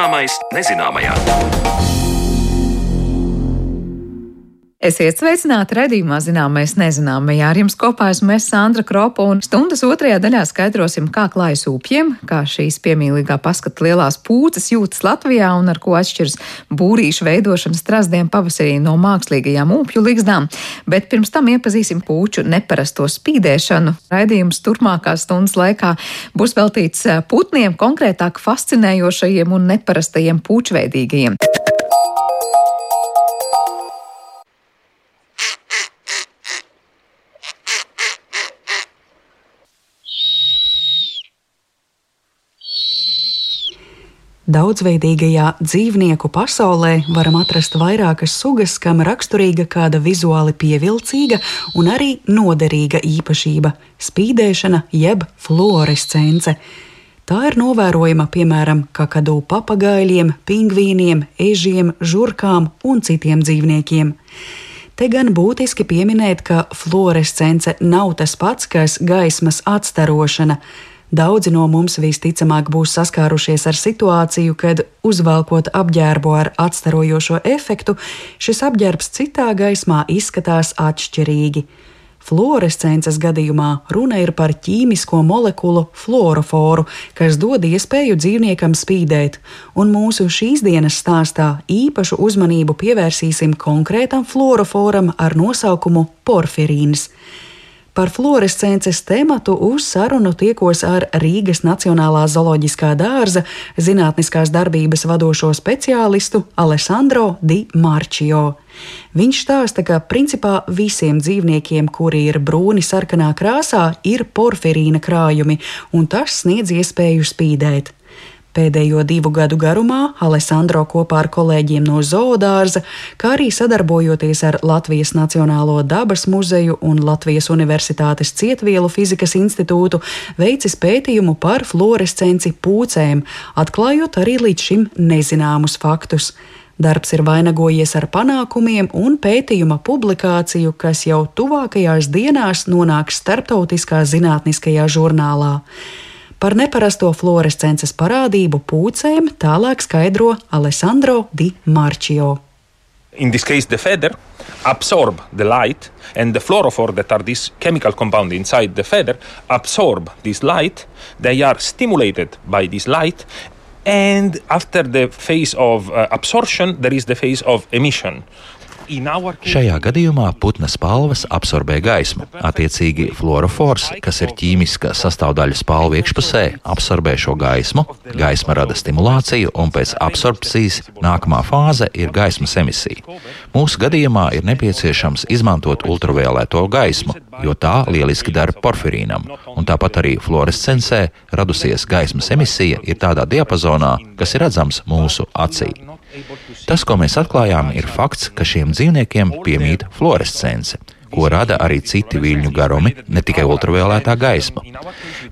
Zināmais nezināmajā. Esiet sveicināti redzījumā, zināmais nezināmajā. Ar jums kopā esmu es Sandra Kropa, un stundas otrajā daļā skaidrosim, kā klājas upjiem, kā šīs piemīlīgā paskata lielās pūces jūtas Latvijā un ar ko atšķiras būrīšu veidošana strazdiem pavasarī no mākslīgajām upju ligzdām. Bet pirms tam iepazīsim pūču neparasto spīdēšanu. Raidījums turpmākās stundas laikā būs veltīts putniem, konkrētāk fascinējošajiem un neparastajiem pūčveidīgajiem. Daudzveidīgajā dzīvnieku pasaulē varam atrast vairākas sugas, kam raksturīga kāda vizuāli pievilcīga un arī noderīga īpašība - spīdēšana jeb fluorescence. Tā ir novērojama piemēram kakadu papagaļiem, pingvīniem, ežiem, žurkām un citiem dzīvniekiem. Te gan būtiski pieminēt, ka fluorescence nav tas pats, kas gaismas atstarošana. Daudzi no mums visticamāk būs saskārušies ar situāciju, kad, uzvelkot apģērbu ar atstarojošo efektu, šis apģērbs citā gaismā izskatās atšķirīgi. Fluorescences gadījumā runa ir par ķīmisko molekulu fluoroforu, kas dod iespēju dzīvniekam spīdēt, un mūsu šīs dienas stāstā īpašu uzmanību pievērsīsim konkrētam fluoroforam ar nosaukumu porfirīns. Par fluorescences tematu uz sarunu tiekos ar Rīgas Nacionālā zooloģiskā dārza zinātniskās darbības vadošo speciālistu Alessandro Di Marčio. Viņš stāsta, ka principā visiem dzīvniekiem, kuri ir brūni sarkanā krāsā, ir porfirīna krājumi, un tas sniedz iespēju spīdēt. Pēdējo divu gadu garumā Alessandro kopā ar kolēģiem no zoodārza, kā arī sadarbojoties ar Latvijas Nacionālo dabas muzeju un Latvijas Universitātes Cietvielu fizikas institūtu, veicis pētījumu par fluorescenci pūcēm, atklājot arī līdz šim nezināmus faktus. Darbs ir vainagojies ar panākumiem un pētījuma publikāciju, kas jau tuvākajās dienās nonāks starptautiskā zinātniskajā žurnālā. Par neparasto fluorescences parādību pūcēm tālāk skaidro Alessandro Di Marčio. In this case, the feather absorb the light, and the fluorophore, that are this chemical compound inside the feather, absorb this light. They are stimulated by this light, and after the phase of uh, absorption, there is the phase of emission. Šajā gadījumā putna spalvas absorbē gaismu. Attiecīgi, fluorofors, kas ir ķīmiska sastāvdaļa spalvu iekšpusē, absorbē šo gaismu, gaisma rada stimulāciju, un pēc absorpcijas nākamā fāze ir gaismas emisija. Mūsu gadījumā ir nepieciešams izmantot ultravioleto gaismu, jo tā lieliski dara porfirīnam, un tāpat arī fluorescencē radusies gaismas emisija ir tādā diapazonā, kas ir redzams mūsu acī. Tas, ko mēs atklājām, ir fakts, ka šiem dzīvniekiem piemīt fluorescence ko rada arī citi viļņu garumi, ne tikai ultravioletā gaisma.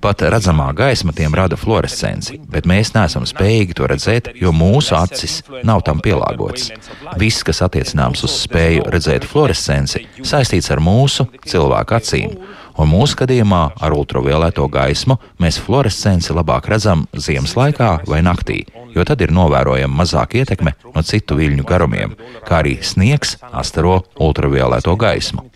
Pat redzamā gaisma tiem rada fluorescenci, bet mēs neesam spējīgi to redzēt, jo mūsu acis nav tam pielāgotas. Viss, kas attiecināms uz spēju redzēt fluorescenci, saistīts ar mūsu cilvēku acīm un mūsu gadījumā ar ultravioleto gaismu mēs fluorescenci labāk redzam ziemas laikā vai naktī, jo tad ir novērojama mazāka ietekme no citu viļņu garumiem, kā arī sniegs astaro ultravioleto gaismu.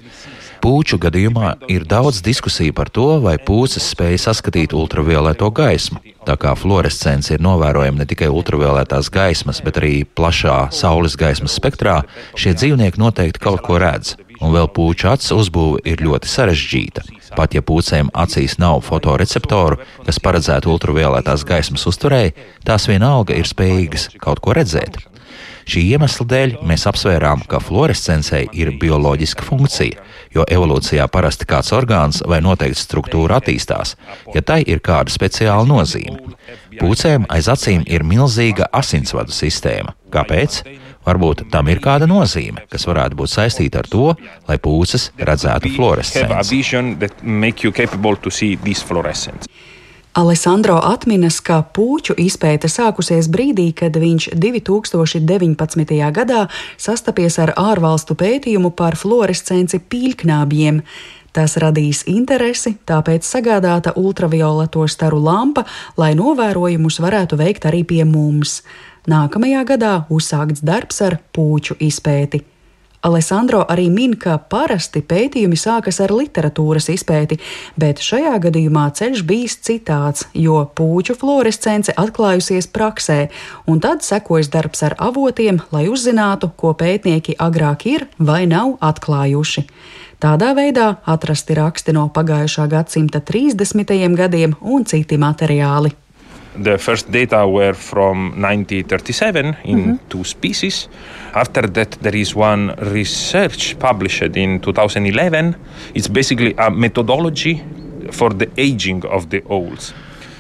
Pūču gadījumā ir daudz diskusiju par to, vai pūces spēj saskatīt ultravioleto gaismu. Tā kā fluorescence ir novērojama ne tikai ultravioletās gaismas, bet arī plašā saules gaismas spektrā, šie dzīvnieki noteikti kaut ko redz un vēl pūču acu uzbūve ir ļoti sarežģīta. Pat ja pūcēm acīs nav fotoreceptoru, kas paredzētu ultravioletās gaismas uzturēji, tās vienalga ir spējīgas kaut ko redzēt. Šī iemesla dēļ mēs apsvērām, ka fluorescencei ir bioloģiska funkcija, jo evolūcijā parasti kāds orgāns vai noteikta struktūra attīstās, ja tai ir kāda speciāla nozīme. Pūcēm aiz acīm ir milzīga asinsvadu sistēma. Kāpēc? Varbūt tam ir kāda nozīme, kas varētu būt saistīta ar to, lai pūces redzētu fluorescenci. Alessandro atminas, ka puķu izpēte sākusies brīdī, kad viņš 2019. gadā sastapies ar ārvalstu pētījumu par fluorescenci pīļknābjiem. Tas radīs interesi, tāpēc sagādāta ultravioleto staru lampa, lai novērojumus varētu veikt arī pie mums. Nākamajā gadā uzsākts darbs ar puču izpēti. Alessandro arī min, ka parasti pētījumi sākas ar literatūras izpēti, bet šajā gadījumā ceļš bijis citāds, jo puķu fluorescence atklājusies praksē, un tad sekojas darbs ar avotiem, lai uzzinātu, ko pētnieki agrāk ir vai nav atklājuši. Tādā veidā atrasti raksti no pagājušā gadsimta 30. gadiem un citi materiāli. The first data were from 1937 in mm-hmm. two species. After that, there is one research published in 2011. It's basically a methodology for the aging of the owls.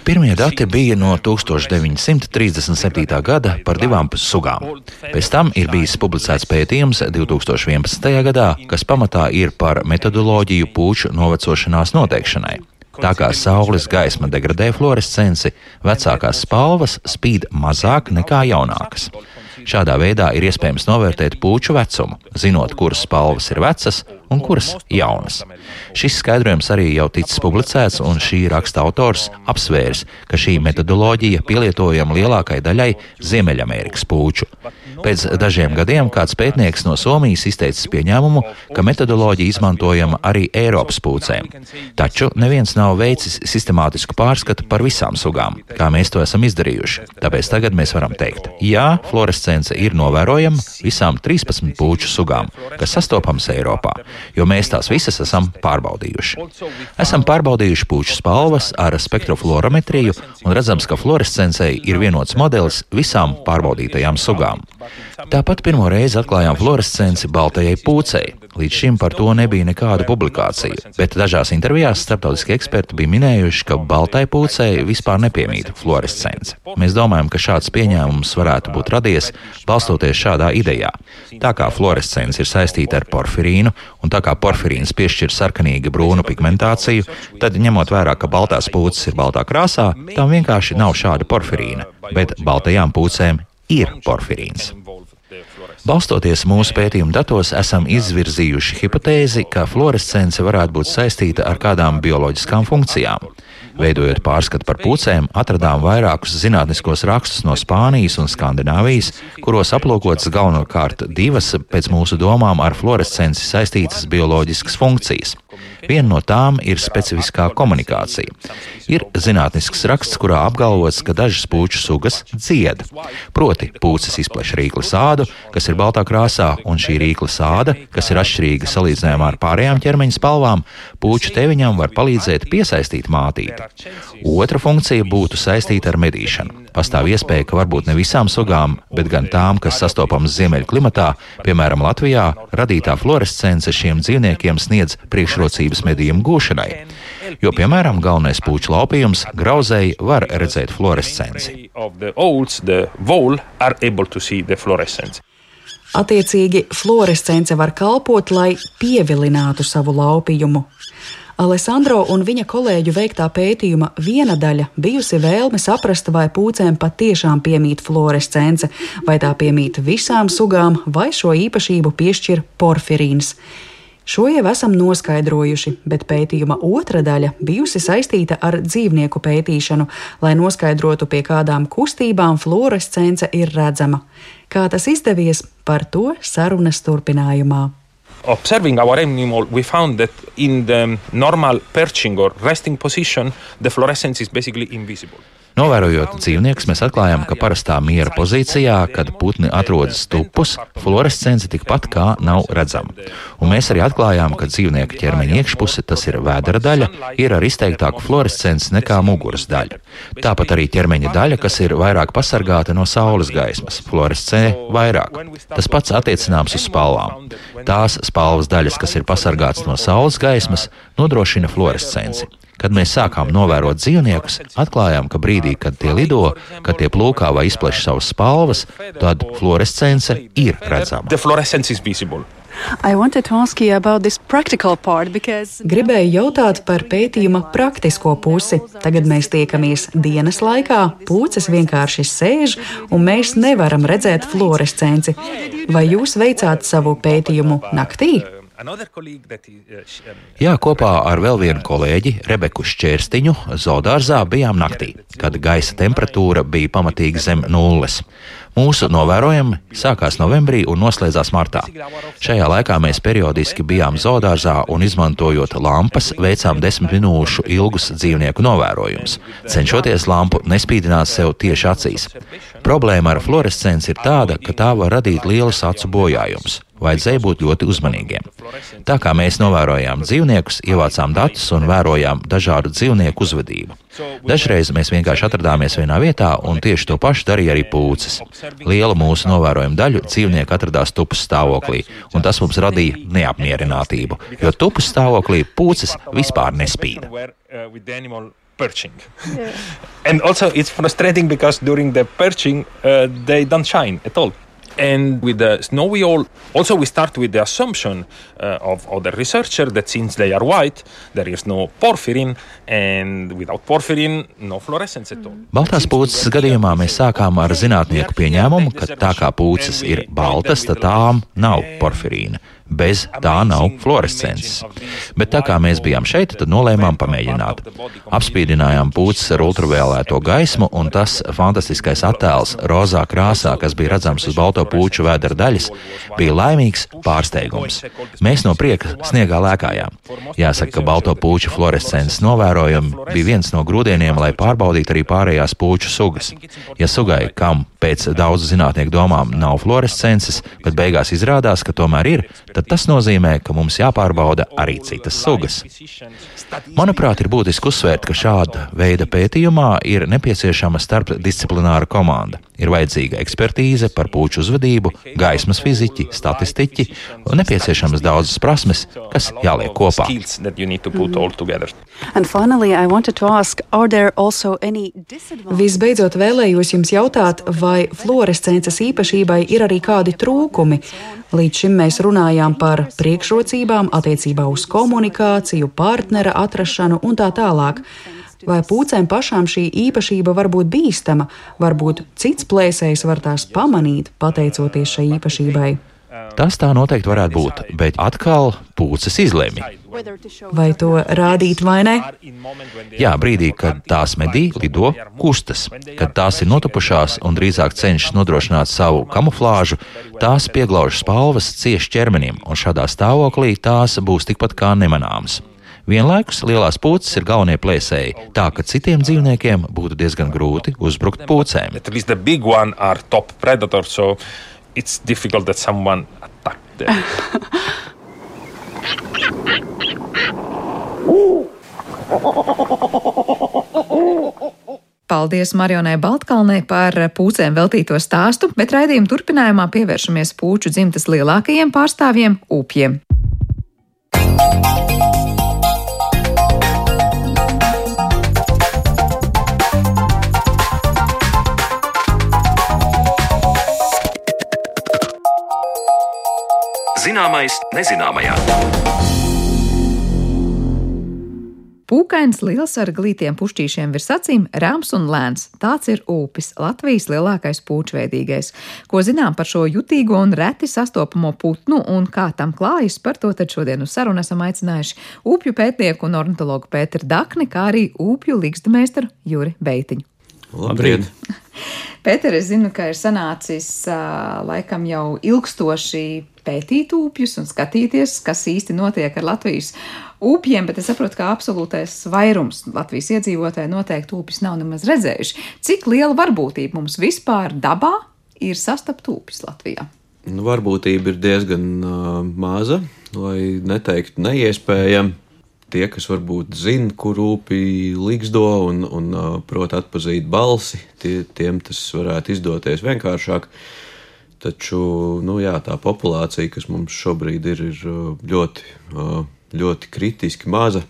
Pirmie dati bija no 1937. gada par divām sugām. Pēc tam ir bijis publicēts pētījums 2011. gadā, kas pamatā ir par metodoloģiju puču novecošanās noteikšanai. Tā kā saules gaisma degradē fluorescenci, vecākās spalvas spīd mazāk nekā jaunākas. Šādā veidā ir iespējams novērtēt puču vecumu, zinot, kuras spalvas ir vecas un kuras jaunas. Šis skaidrojums arī jau ticis publicēts, un šī raksta autors apsvērs, ka šī metodoloģija pielietojama lielākai daļai Ziemeļamerikas puču. Pēc dažiem gadiem kāds pētnieks no Somijas izteicis pieņēmumu, ka metodoloģija izmantojama arī Eiropas pūcēm. Taču neviens nav veicis sistemātisku pārskatu par visām sugām, kā mēs to esam izdarījuši. Tāpēc tagad mēs varam teikt, jā, fluorescence ir novērojama visām 13 puču sugām, kas sastopamas Eiropā, jo mēs tās visas esam pārbaudījuši. Esam pārbaudījuši puču spalvas ar spektrofluorometriju un redzams, ka fluorescencei ir vienots modelis visām pārbaudītajām sugām. Tāpat pirmo reizi atklājām fluorescenci baltajai pūcei. Līdz šim par to nebija nekādu publikāciju, bet dažās intervijās starptautiski eksperti bija minējuši, ka baltai pūcei vispār nepiemīt fluorescence. Mēs domājam, ka šāds pieņēmums varētu būt radies balstoties šādā idejā. Tā kā fluorescence ir saistīta ar porfirīnu, un tā kā porfirīns piešķir sarkanīgi brūnu pigmentāciju, tad ņemot vērā, ka baltās pūces ir baltā krāsā, tam vienkārši nav šāda porfirīna, bet baltajām pūcēm ir porfirīns. Balstoties mūsu pētījuma datos, esam izvirzījuši hipotēzi, ka fluorescence varētu būt saistīta ar kādām bioloģiskām funkcijām. Veidojot pārskatu par pucēm, atradām vairākus zinātniskos rakstus no Spānijas un Skandināvijas, kuros aplūkotas galvenokārt divas, pēc mūsu domām, ar fluorescenci saistītas bioloģiskas funkcijas. Viena no tām ir specifiskā komunikācija. Ir zinātnisks raksts, kurā apgalvots, ka dažas puķu sugas dzied. Proti, puces izpleš rīkli sādu, kas ir baltā krāsā, un šī rīkla sāda, kas ir atšķirīga salīdzinājumā ar pārējām ķermeņa spalvām, puķu teviņam var palīdzēt piesaistīt mātīti. Otra funkcija būtu saistīta ar medīšanu. Pastāv iespēja, ka varbūt ne visām sugām, bet gan tām, kas sastopamas ziemeļu klimatā, piemēram, Latvijā, radītā fluorescence šiem dzīvniekiem sniedz priekšrocības medījumu gūšanai. Jo, piemēram, galvenais puķu laupījums grauzēji var redzēt fluorescenci. Attiecīgi, fluorescence var kalpot, lai pievilinātu savu laupījumu. Alessandro un viņa kolēģu veiktā pētījuma viena daļa bijusi vēlme saprast, vai pūcēm patiešām piemīt fluorescence, vai tā piemīt visām sugām, vai šo īpašību piešķir porfirīns. Šo jau esam noskaidrojuši, bet pētījuma otra daļa bijusi saistīta ar dzīvnieku pētīšanu, lai noskaidrotu, pie kādām kustībām fluorescence ir redzama. Kā tas izdevies, par to sarunas turpinājumā. observing our animal, we found that in the normal perching or resting position, the fluorescence is basically invisible. Novērojot dzīvniekus, mēs atklājām, ka parastā miera pozīcijā, kad putni atrodas tupus, fluorescence tikpat kā nav redzama. Un mēs arī atklājām, ka dzīvnieka ķermeņa iekšpuse, tas ir vēdera daļa, ir ar izteiktāku fluorescenci nekā muguras daļa. Tāpat arī ķermeņa daļa, kas ir vairāk pasargāta no saules gaismas, fluorescē vairāk. Tas pats attiecināms uz spalvām. Tās spalvas daļas, kas ir pasargātas no saules gaismas, nodrošina fluorescenci. Kad mēs sākām novērot dzīvniekus, atklājām, ka brīdī, kad tie lido, kad tie plūkā vai izpleš savas spalvas, tad fluorescence ir redzama. Because... Gribēju jautāt par pētījuma praktisko pusi. Tagad mēs tiekamies dienas laikā, pūces vienkārši sēž, un mēs nevaram redzēt fluorescenci. Vai jūs veicāt savu pētījumu naktī? Jā, kopā ar vēl vienu kolēģi, Rebeku Šķērstiņu, zoodārzā bijām naktī, kad gaisa temperatūra bija pamatīgi zem nulles. Mūsu novērojumi sākās novembrī un noslēdzās martā. Šajā laikā mēs periodiski bijām zoodārzā un, izmantojot lampas, veicām desmit minūšu ilgus dzīvnieku novērojumus, cenšoties lampu nespīdināt sev tieši acīs. Problēma ar fluorescenci ir tāda, ka tā var radīt lielus acu bojājumus vajadzēja būt ļoti uzmanīgiem. Tā kā mēs novērojām dzīvniekus, ievācām datus un vērojām dažādu dzīvnieku uzvedību. Dažreiz mēs vienkārši atradāmies vienā vietā, un tieši to pašu darīja arī pūces. Liela mūsu novērojuma daļa dzīvnieku atradās tupus stāvoklī, un tas mums radīja neapmierinātību, jo tupus stāvoklī pūces vispār nespīd. perching. Yeah. and also, it's frustrating because during the perching, uh, they don't shine at all. And with the snowy owl, also we start with the assumption uh, of other researcher that since they are white, there is no porphyrin, and without porphyrin, no fluorescence at all. Baltās pūces gadījumā mēs sākām ar zinātnieku pieņēmumu, ka tā kā pūces ir baltas, tad tām nav porfirīna. Bez tā nav fluorescences. Bet tā kā mēs bijām šeit, tad nolēmām pamēģināt. Apspīdinājām pūces ar ultravioleto gaismu, un tas fantastiskais attēls rozā krāsā, kas bija redzams uz balto puču vēdera daļas, bija laimīgs pārsteigums. Mēs no prieka sniegā lēkājām. Jāsaka, ka balto puču fluorescences novērojumi bija viens no grūdieniem, lai pārbaudītu arī pārējās puču sugas. Ja sugai, kam pēc daudzu zinātnieku domām nav fluorescences, bet beigās izrādās, ka tomēr ir, tad tad tas nozīmē, ka mums jāpārbauda arī citas sugas. Manuprāt, ir būtiski uzsvērt, ka šāda veida pētījumā ir nepieciešama starpdisciplināra komanda. Ir vajadzīga ekspertīze par puču uzvedību, gaismas fiziķi, statistiķi un nepieciešamas daudzas prasmes, kas jāliek kopā. Visbeidzot, vēlējos jums jautāt, vai fluorescences īpašībai ir arī kādi trūkumi? Līdz šim mēs runājām par priekšrocībām attiecībā uz komunikāciju, partnera atrašanu un tā tālāk. Vai pūcēm pašām šī īpašība var būt bīstama, varbūt cits plēsējs var tās pamanīt, pateicoties šai īpašībai? Tas tā noteikti varētu būt, bet atkal pūces izlemj. Vai to rādīt vai ne? Jā, brīdī, kad tās medī, lido, kustas. Kad tās ir notupušās un drīzāk cenšas nodrošināt savu kamuflāžu, tās pieglauž spalvas cieši ķermenim, un šādā stāvoklī tās būs tikpat kā nemanāmas. Vienlaikus lielās pūces ir galvenie plēsēji, tā ka citiem dzīvniekiem būtu diezgan grūti uzbrukt pūcēm it's difficult that someone attacked them. Paldies Marionai Baltkalnei par pūcēm veltīto stāstu, bet raidījuma turpinājumā pievēršamies pūču dzimtas lielākajiem pārstāvjiem - upjiem. Zināmais nezināmajā. Pūkains liels ar glītiem pušķīšiem virs acīm, rāms un lēns. Tāds ir upis, Latvijas lielākais pūčveidīgais. Ko zinām par šo jutīgo un reti sastopamo putnu un kā tam klājas, par to tad šodien uz sarunu esam aicinājuši upju pētnieku un ornitologu Pēteru Dakni, kā arī upju līgstmeistaru Juri Beitiņu. Labrīt! Pēter, es zinu, ka ir sanācis laikam jau ilgstoši pētīt upjus un skatīties, kas īsti notiek ar Latvijas upjiem, bet es saprotu, ka absolūtais vairums Latvijas iedzīvotāji noteikti upjas nav nemaz redzējuši. Cik liela varbūtība mums vispār dabā ir sastapt upjas Latvijā? Nu, varbūtība ir diezgan uh, maza, lai neteiktu neiespējama. Tie, kas varbūt zina, kur upī līgzdo un, un uh, prot atpazīt balsi, tie, tiem tas varētu izdoties vienkāršāk. Uh, Taču nu, jā, tā populācija, kas mums šobrīd ir, ir ļoti, ļoti kritiski maza.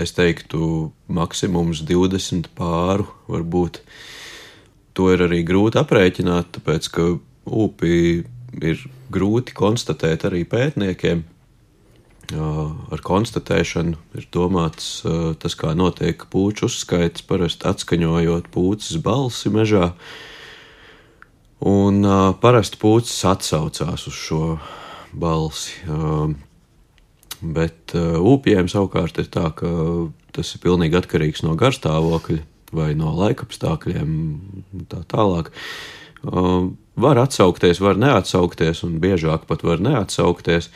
Es teiktu, maksimums 20 pāru varbūt. To ir arī grūti aprēķināt, tāpēc ka upī ir grūti konstatēt arī pētniekiem. Ar konstatēšanu ir domāts tas, kā notiek puķu uzskaits, parasti atskaņojot puķis balsi mežā. Uh, Un uh, parasti pūcis atsaucās uz šo balsi. Bet upiem savukārt ir tā, ka tas ir pilnīgi atkarīgs no garstāvokļa vai no laika apstākļiem un tā tālāk. Var atsaukties, var neatsaukties, un biežāk pat var neatsaukties.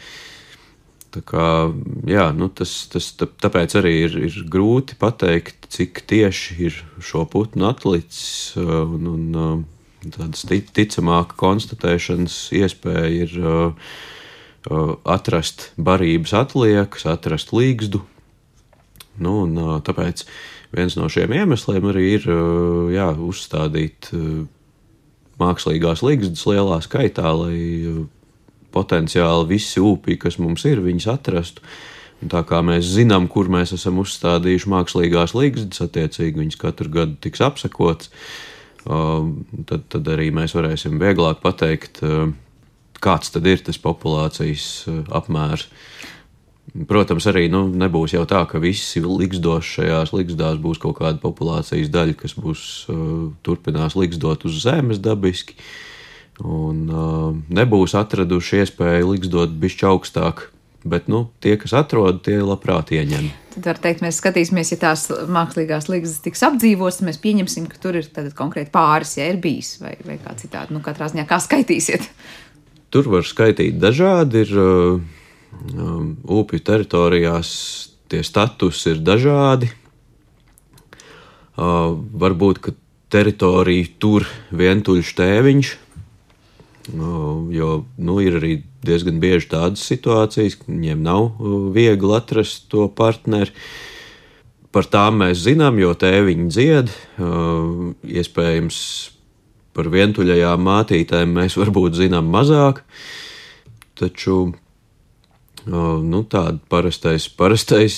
Tā kā, jā, nu tas, tas tāpēc arī ir, ir grūti pateikt, cik tieši ir šo putnu atlicis. Un, un, tādas ticamāka konstatēšanas iespēja ir uh, atrast barības atliekas, atrast līgstu. Nu, un, tāpēc viens no šiem iemesliem arī ir jā, uzstādīt mākslīgās līgstas lielā skaitā, lai potenciāli visi upī, kas mums ir, viņas atrastu. Un tā kā mēs zinām, kur mēs esam uzstādījuši mākslīgās līgstas, attiecīgi viņas katru gadu tiks apsekotas, tad, tad arī mēs varēsim vieglāk pateikt, kāds tad ir tas populācijas eh, apmērs. Protams, arī nu, nebūs jau tā, ka visi liksdoši šajās liksdās būs kaut kāda populācijas daļa, kas būs uh, turpinās liksdot uz zemes dabiski, un uh, nebūs atraduši iespēju liksdot bišķi augstāk. Bet nu, tie, kas atrod, tie labprāt ieņem. Tad var teikt, mēs skatīsimies, ja tās mākslīgās līgas tiks apdzīvotas, mēs pieņemsim, ka tur ir konkrēti pāris, ja ir bijis vai, vai kā citādi. Nu, katrā ziņā kā skaitīsiet. Tur var skaitīt dažādi. Ir, um, upju teritorijās tie statusi ir dažādi. Uh, varbūt, ka teritorija tur vientuļš tēviņš, uh, jo nu, ir arī diezgan bieži tādas situācijas, ka viņiem nav uh, viegli atrast to partneri. Par tām mēs zinām, jo tēviņi dzied. Uh, iespējams, par vientuļajām mātītēm mēs varbūt zinām mazāk, taču nu, tāda parastais, parastais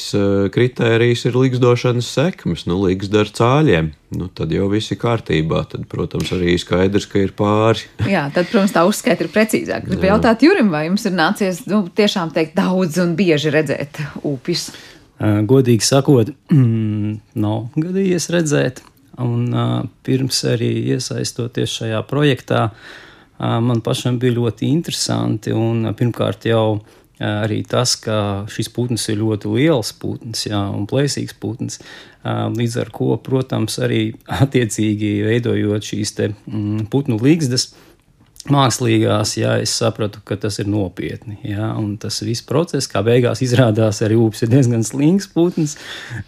kritērijs ir līgzdošanas sekmes, nu, līgzda ar cāļiem. Nu, tad jau viss ir kārtībā. Tad, protams, arī skaidrs, ka ir pāri. Jā, tad, protams, tā uzskaita ir precīzāk. Gribu jautāt Jurim, vai jums ir nācies nu, tiešām teikt daudz un bieži redzēt upes? Godīgi sakot, nav gadījies redzēt. Un, uh, pirms arī iesaistoties šajā projektā, man pašam bija ļoti interesanti. Un, pirmkārt, jau arī tas, ka šis putns ir ļoti liels putns jā, un plēsīgs putns. Līdz ar to, protams, arī attiecīgi veidojot šīs mm, putnu līgstas, uh, mākslīgās, jā, es sapratu, ka tas ir nopietni. Jā, un tas viss process, kā beigās izrādās, arī upes ir diezgan slings putns,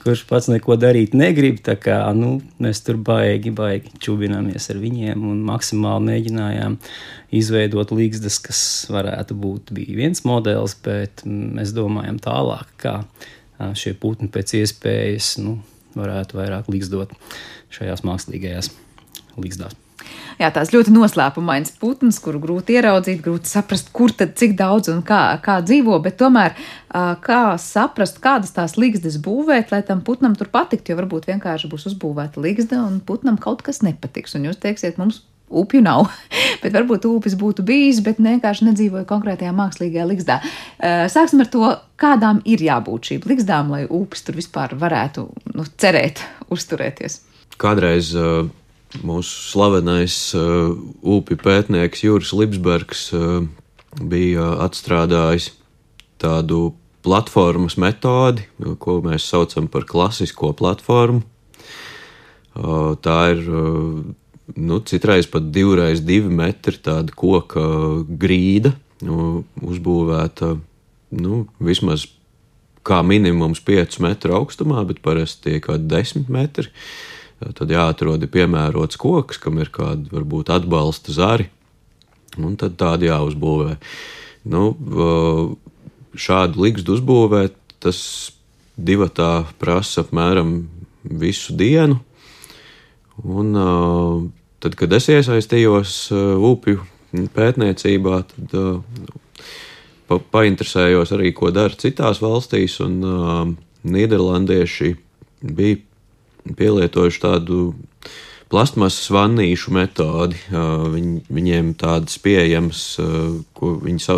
kurš pats neko darīt negrib. Kā, nu, mēs tur baigi, baigi čubināmies ar viņiem un maksimāli mēģinājām izveidot līgstas, kas varētu būt viens modelis, bet mēs domājam tālāk, kā šie putni pēc iespējas nu, varētu vairāk līgsdot šajās mākslīgajās līgstās jā, tās ļoti noslēpumains putns, kuru grūti ieraudzīt, grūti saprast, kur tad cik daudz un kā, kā dzīvo, bet tomēr kā saprast, kādas tās līgstas būvēt, lai tam putnam tur patikt, jo varbūt vienkārši būs uzbūvēta līgsta un putnam kaut kas nepatiks. Un jūs teiksiet, mums upju nav. bet varbūt upes būtu bijis, bet vienkārši nedzīvoja konkrētajā mākslīgajā ligzdā. Sāksim ar to, kādām ir jābūt šīm ligzdām, lai upes tur vispār varētu nu, cerēt, uzturēties. Kādreiz mūsu slavenais uh, upju pētnieks Juris Lipsbergs uh, bija atstrādājis tādu platformas metodi, ko mēs saucam par klasisko platformu. Uh, tā ir uh, nu, citreiz pat divreiz divi metri tāda koka grīda, nu, uzbūvēta nu, vismaz kā minimums 5 metru augstumā, bet parasti tie ir kaut kādi 10 metri. Uh, Tad jāatrod piemērots koks, kam ir kāda varbūt atbalsta zari, un tad tādu jāuzbūvē. Nu, šādu likstu uzbūvēt, tas divatā prasa apmēram visu dienu. Un, tad, kad es iesaistījos upju pētniecībā, tad pa, painteresējos arī, ko dara citās valstīs, un Nīderlandieši bija pielietojuši tādu plastmasas vannīšu metodi. Viņ, viņiem tādas pieejamas, ko viņi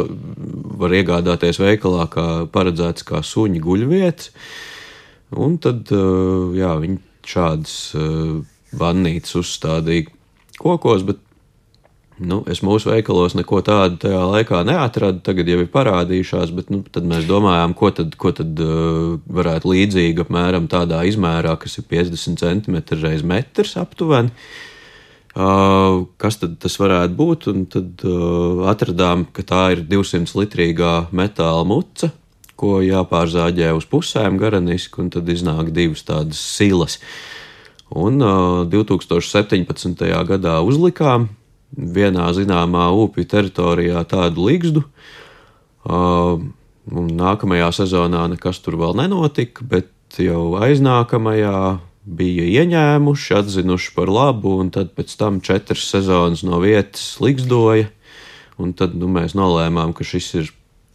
var iegādāties veikalā, kā paredzēts kā suņi guļvietas. Un tad jā, viņi šādas vannītes uzstādīja kokos, bet Nu, es mūsu veikalos neko tādu tajā laikā neatradu. Tagad jau ir parādījušās, bet nu, mēs domājām, ko tad, ko tad uh, varētu līdzīgi apmēram tādā izmērā, kas ir 50 cm reizes metrs aptuveni. Uh, kas tad tas varētu būt? Un tad uh, atradām, ka tā ir 200 litrīgā metāla muca, ko jāpārzāģē uz pusēm garaniski, un tad iznāk divas tādas silas. Un uh, 2017. gadā uzlikām vienā zināmā upju teritorijā tādu līgstu. Uh, nākamajā sezonā nekas tur vēl nenotika, bet jau aiznākamajā bija ieņēmuši, atzinuši par labu, un tad pēc tam četras sezonas no vietas līgzdoja. Un tad nu, mēs nolēmām, ka šis ir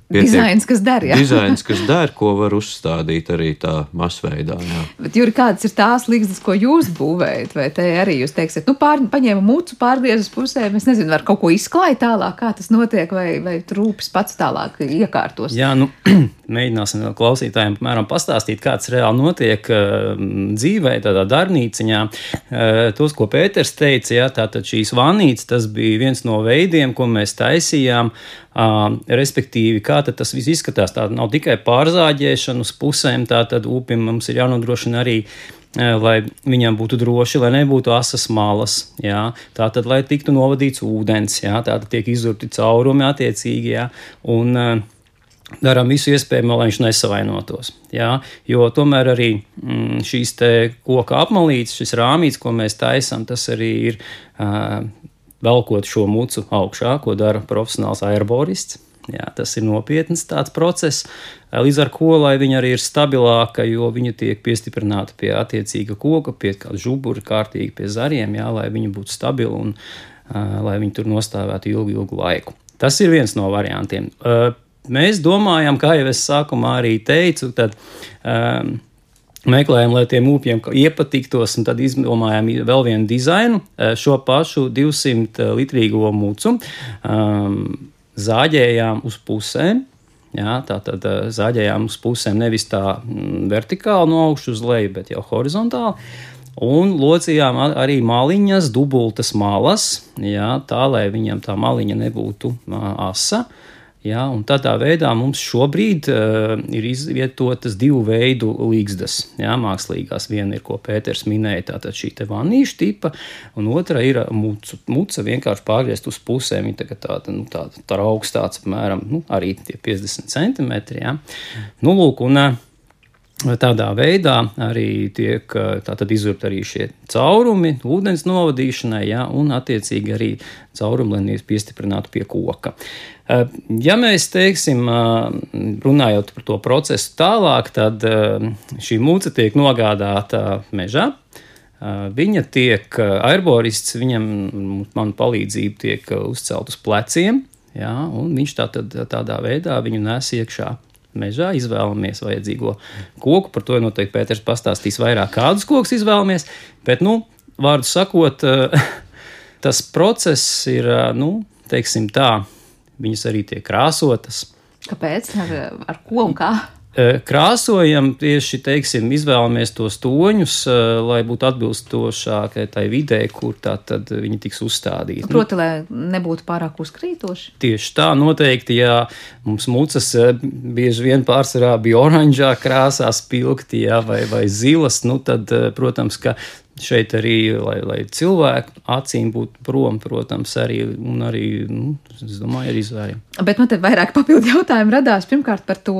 Pietiek, dizains, kas der, jā. dizains, kas der, ko var uzstādīt arī tā masveidā. Jā. Bet, Juri, kādas ir tās līgstas, ko jūs būvējat? Vai te arī jūs teiksiet, nu, pār, paņēma mūcu, pārgriezas pusē, es nezinu, var kaut ko izklājot tālāk, kā tas notiek, vai, vai trūpes pats tālāk iekārtos? Jā, nu, mēģināsim klausītājiem apmēram pastāstīt, kāds reāli notiek uh, dzīvē, tādā darbnīciņā. Uh, tos, ko Pēters teica, jā, tātad šīs vannīcas, tas bija viens no veidiem, ko mēs taisījām. Uh, respektīvi, kā tas viss izskatās. Tā nav tikai pārzāģēšana uz pusēm, tā tad upim mums ir jānodrošina arī lai viņam būtu droši, lai nebūtu asas malas, jā, tā tad, lai tiktu novadīts ūdens, jā, tā tad tiek izurti caurumi attiecīgi, jā, un uh, darām visu iespējamo, lai viņš nesavainotos. Jā, jo tomēr arī mm, šīs koka apmalītes, šis rāmīts, ko mēs taisām, tas arī ir uh, velkot šo mucu augšā, ko dara profesionāls aerborists. Jā, tas ir nopietns tāds process, līdz ar ko, lai viņa arī ir stabilāka, jo viņa tiek piestiprināta pie attiecīga koka, pie kāda žubura, kārtīgi pie zariem, jā, lai viņa būtu stabila un uh, lai viņa tur nostāvētu ilgu, ilgu laiku. Tas ir viens no variantiem. Uh, mēs domājam, kā jau es sākumā arī teicu, tad um, meklējām, lai tiem upiem iepatiktos, un tad izdomājām vēl vienu dizainu, uh, šo pašu 200 litrīgo mucu. Um, zāģējām uz pusēm. Jā, tā tad uh, zāģējām uz pusēm nevis tā mm, vertikāli no augšas uz leju, bet jau horizontāli. Un locījām arī maliņas, dubultas malas, jā, tā lai viņam tā maliņa nebūtu asa. Uh, Ja, tādā veidā mums šobrīd uh, ir izvietotas divu veidu līgstas, ja, mākslīgās. Viena ir, ko Pēters minēja, tātad šī vanīša tipa, un otra ir muca, muca vienkārši pārgriezt uz pusēm. Viņa tā, tāda, nu, tāda, tā augstāts, apmēram, nu, arī tie 50 centimetri. Ja. Nu, lūk, un, uh, Tādā veidā arī tiek izurbt arī šie caurumi, ūdens novadīšanai, ja, un attiecīgi arī caurumi, lai piestiprinātu pie koka. Ja mēs teiksim, runājot par to procesu tālāk, tad šī mūce tiek nogādāta mežā. Viņa tiek aerborists, viņam man palīdzība tiek uzcelt uz pleciem, ja, un viņš tā tad, tādā veidā viņu nes iekšā mežā, izvēlamies vajadzīgo koku. Par to noteikti Pēters pastāstīs vairāk, kādus kokus izvēlamies. Bet, nu, vārdu sakot, tas process ir, nu, teiksim tā, viņas arī tiek krāsotas. Kāpēc? Ar, ar ko un kā? Krāsojam tieši, teiksim, izvēlamies tos toņus, lai būtu atbilstošākai tai vidē, kur tā tad viņi tiks uzstādīti. Proti, nu, lai nebūtu pārāk uzkrītoši. Tieši tā, noteikti, ja mums mucas bieži vien pārsvarā bija oranžā krāsā spilgti, jā, vai, vai zilas, nu tad, protams, ka šeit arī, lai, lai cilvēku acīm būtu prom, protams, arī, un arī, nu, es domāju, ar izvēriem. Bet man te vairāk papildu jautājumu radās pirmkārt par to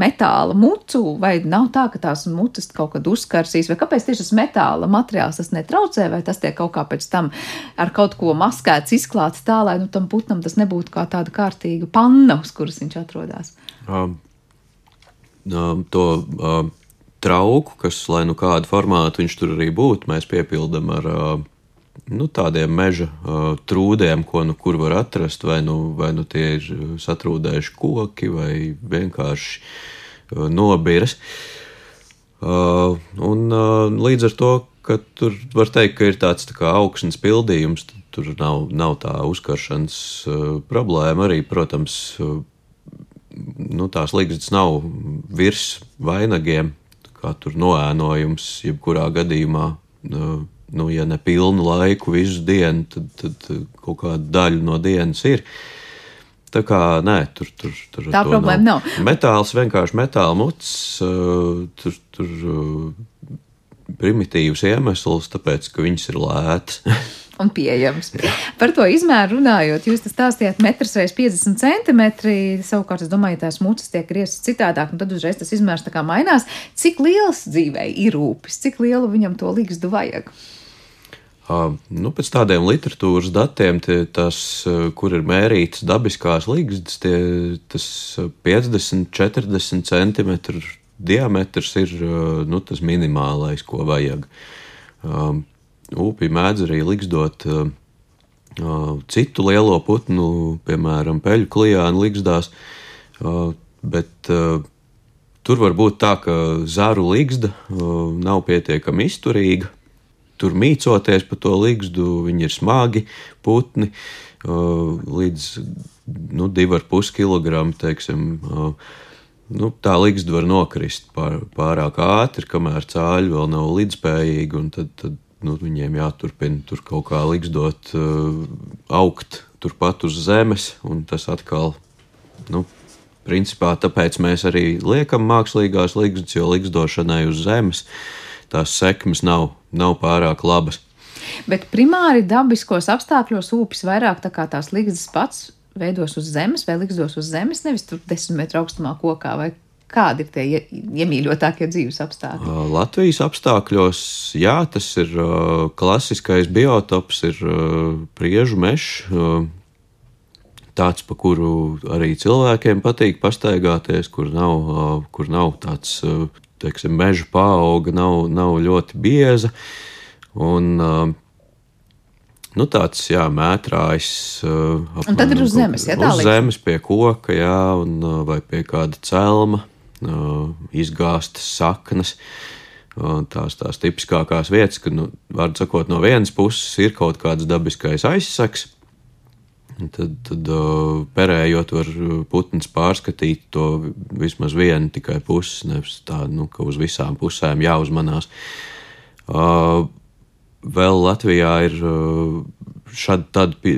metāla mucu, vai nav tā, ka tās mucas kaut kad uzkarsīs, vai kāpēc tieši tas metāla materiāls tas netraucē, vai tas tiek kaut kā pēc tam ar kaut ko maskēts, izklāts tā, lai, nu, tam putnam tas nebūtu kā tāda kārtīga panna, uz kuras viņš atrodas. Um, um, to, um trauku, kas, lai nu kādu formātu viņš tur arī būtu, mēs piepildām ar nu, tādiem meža trūdiem, ko nu kur var atrast, vai nu, vai nu tie ir satrūdējuši koki vai vienkārši nobiras. Un līdz ar to, ka tur var teikt, ka ir tāds tā kā augšanas pildījums, tur nav, nav tā uzkaršanas problēma arī, protams, nu, tās līgstas nav virs vainagiem, kā tur noēnojums, jebkurā gadījumā nu, ja ne pilnu laiku, visu dienu, tad, tad kaut kāda daļa no dienas ir. Tā kā nē, tur, tur, tur tā problēma nav. nav. Metāls vienkārši metāla muts, tur, tur primitīvs iemesls, tāpēc, ka viņas ir lētas. un pieejams. Par to izmēru runājot, jūs stāstījāt metrs vai 50 centimetri. Savukārt, es domāju, tās mucas tiek grieztas citādāk, un tad uzreiz tas izmērs tā kā mainās. Cik liels dzīvē ir rūpes, cik lielu viņam to līgstu vajag? Uh, nu, pēc tādiem literatūras datiem, tie, tas, kur ir mērītas dabiskās līgstas, tie, tas 50, 40 centimetru diametrs ir nu, tas minimālais, ko vajag. Um, Upī mēdz arī liksdot uh, uh, citu lielo putnu, piemēram, peļu klijānu liksdās, uh, bet uh, tur var būt tā, ka zāru ligzda uh, nav pietiekami izturīga. Tur mīcoties pa to ligzdu, viņi ir smagi putni, uh, līdz nu, 2,5 kg. Teiksim, uh, nu, tā līgsta var nokrist pār, pārāk ātri, kamēr cāļi vēl nav līdzspējīgi, tad, tad nu, viņiem jāturpina tur kaut kā liksdot, uh, augt turpat uz zemes, un tas atkal, nu, principā tāpēc mēs arī liekam mākslīgās liksdas, jo liksdošanai uz zemes tās sekmes nav, nav pārāk labas. Bet primāri dabiskos apstākļos upes vairāk tā kā tās liksdas pats veidos uz zemes vai liksdos uz zemes, nevis tur desmit metru augstumā kokā vai Kādi ir tie iemīļotākie dzīves apstākļi? Latvijas apstākļos, jā, tas ir klasiskais biotops, ir priežu mežs. Tāds, pa kuru arī cilvēkiem patīk pastaigāties, kur nav, kur nav tāds teiksim, meža paauga, nav, nav ļoti bieza. Un, nu, tāds jā, mētrājs. Apmēram, un tad ir uz zemes, ja tā uz zemes pie koka, jā, un, vai pie kāda celma izgāztas saknes. Tās tās tipiskākās vietas, kad, nu, var sakot, no vienas puses ir kaut kāds dabiskais aizsaks, tad, tad perējot, var putns pārskatīt to vismaz vienu tikai pusi, nevis tā, nu, ka uz visām pusēm jāuzmanās. Vēl Latvijā ir tāda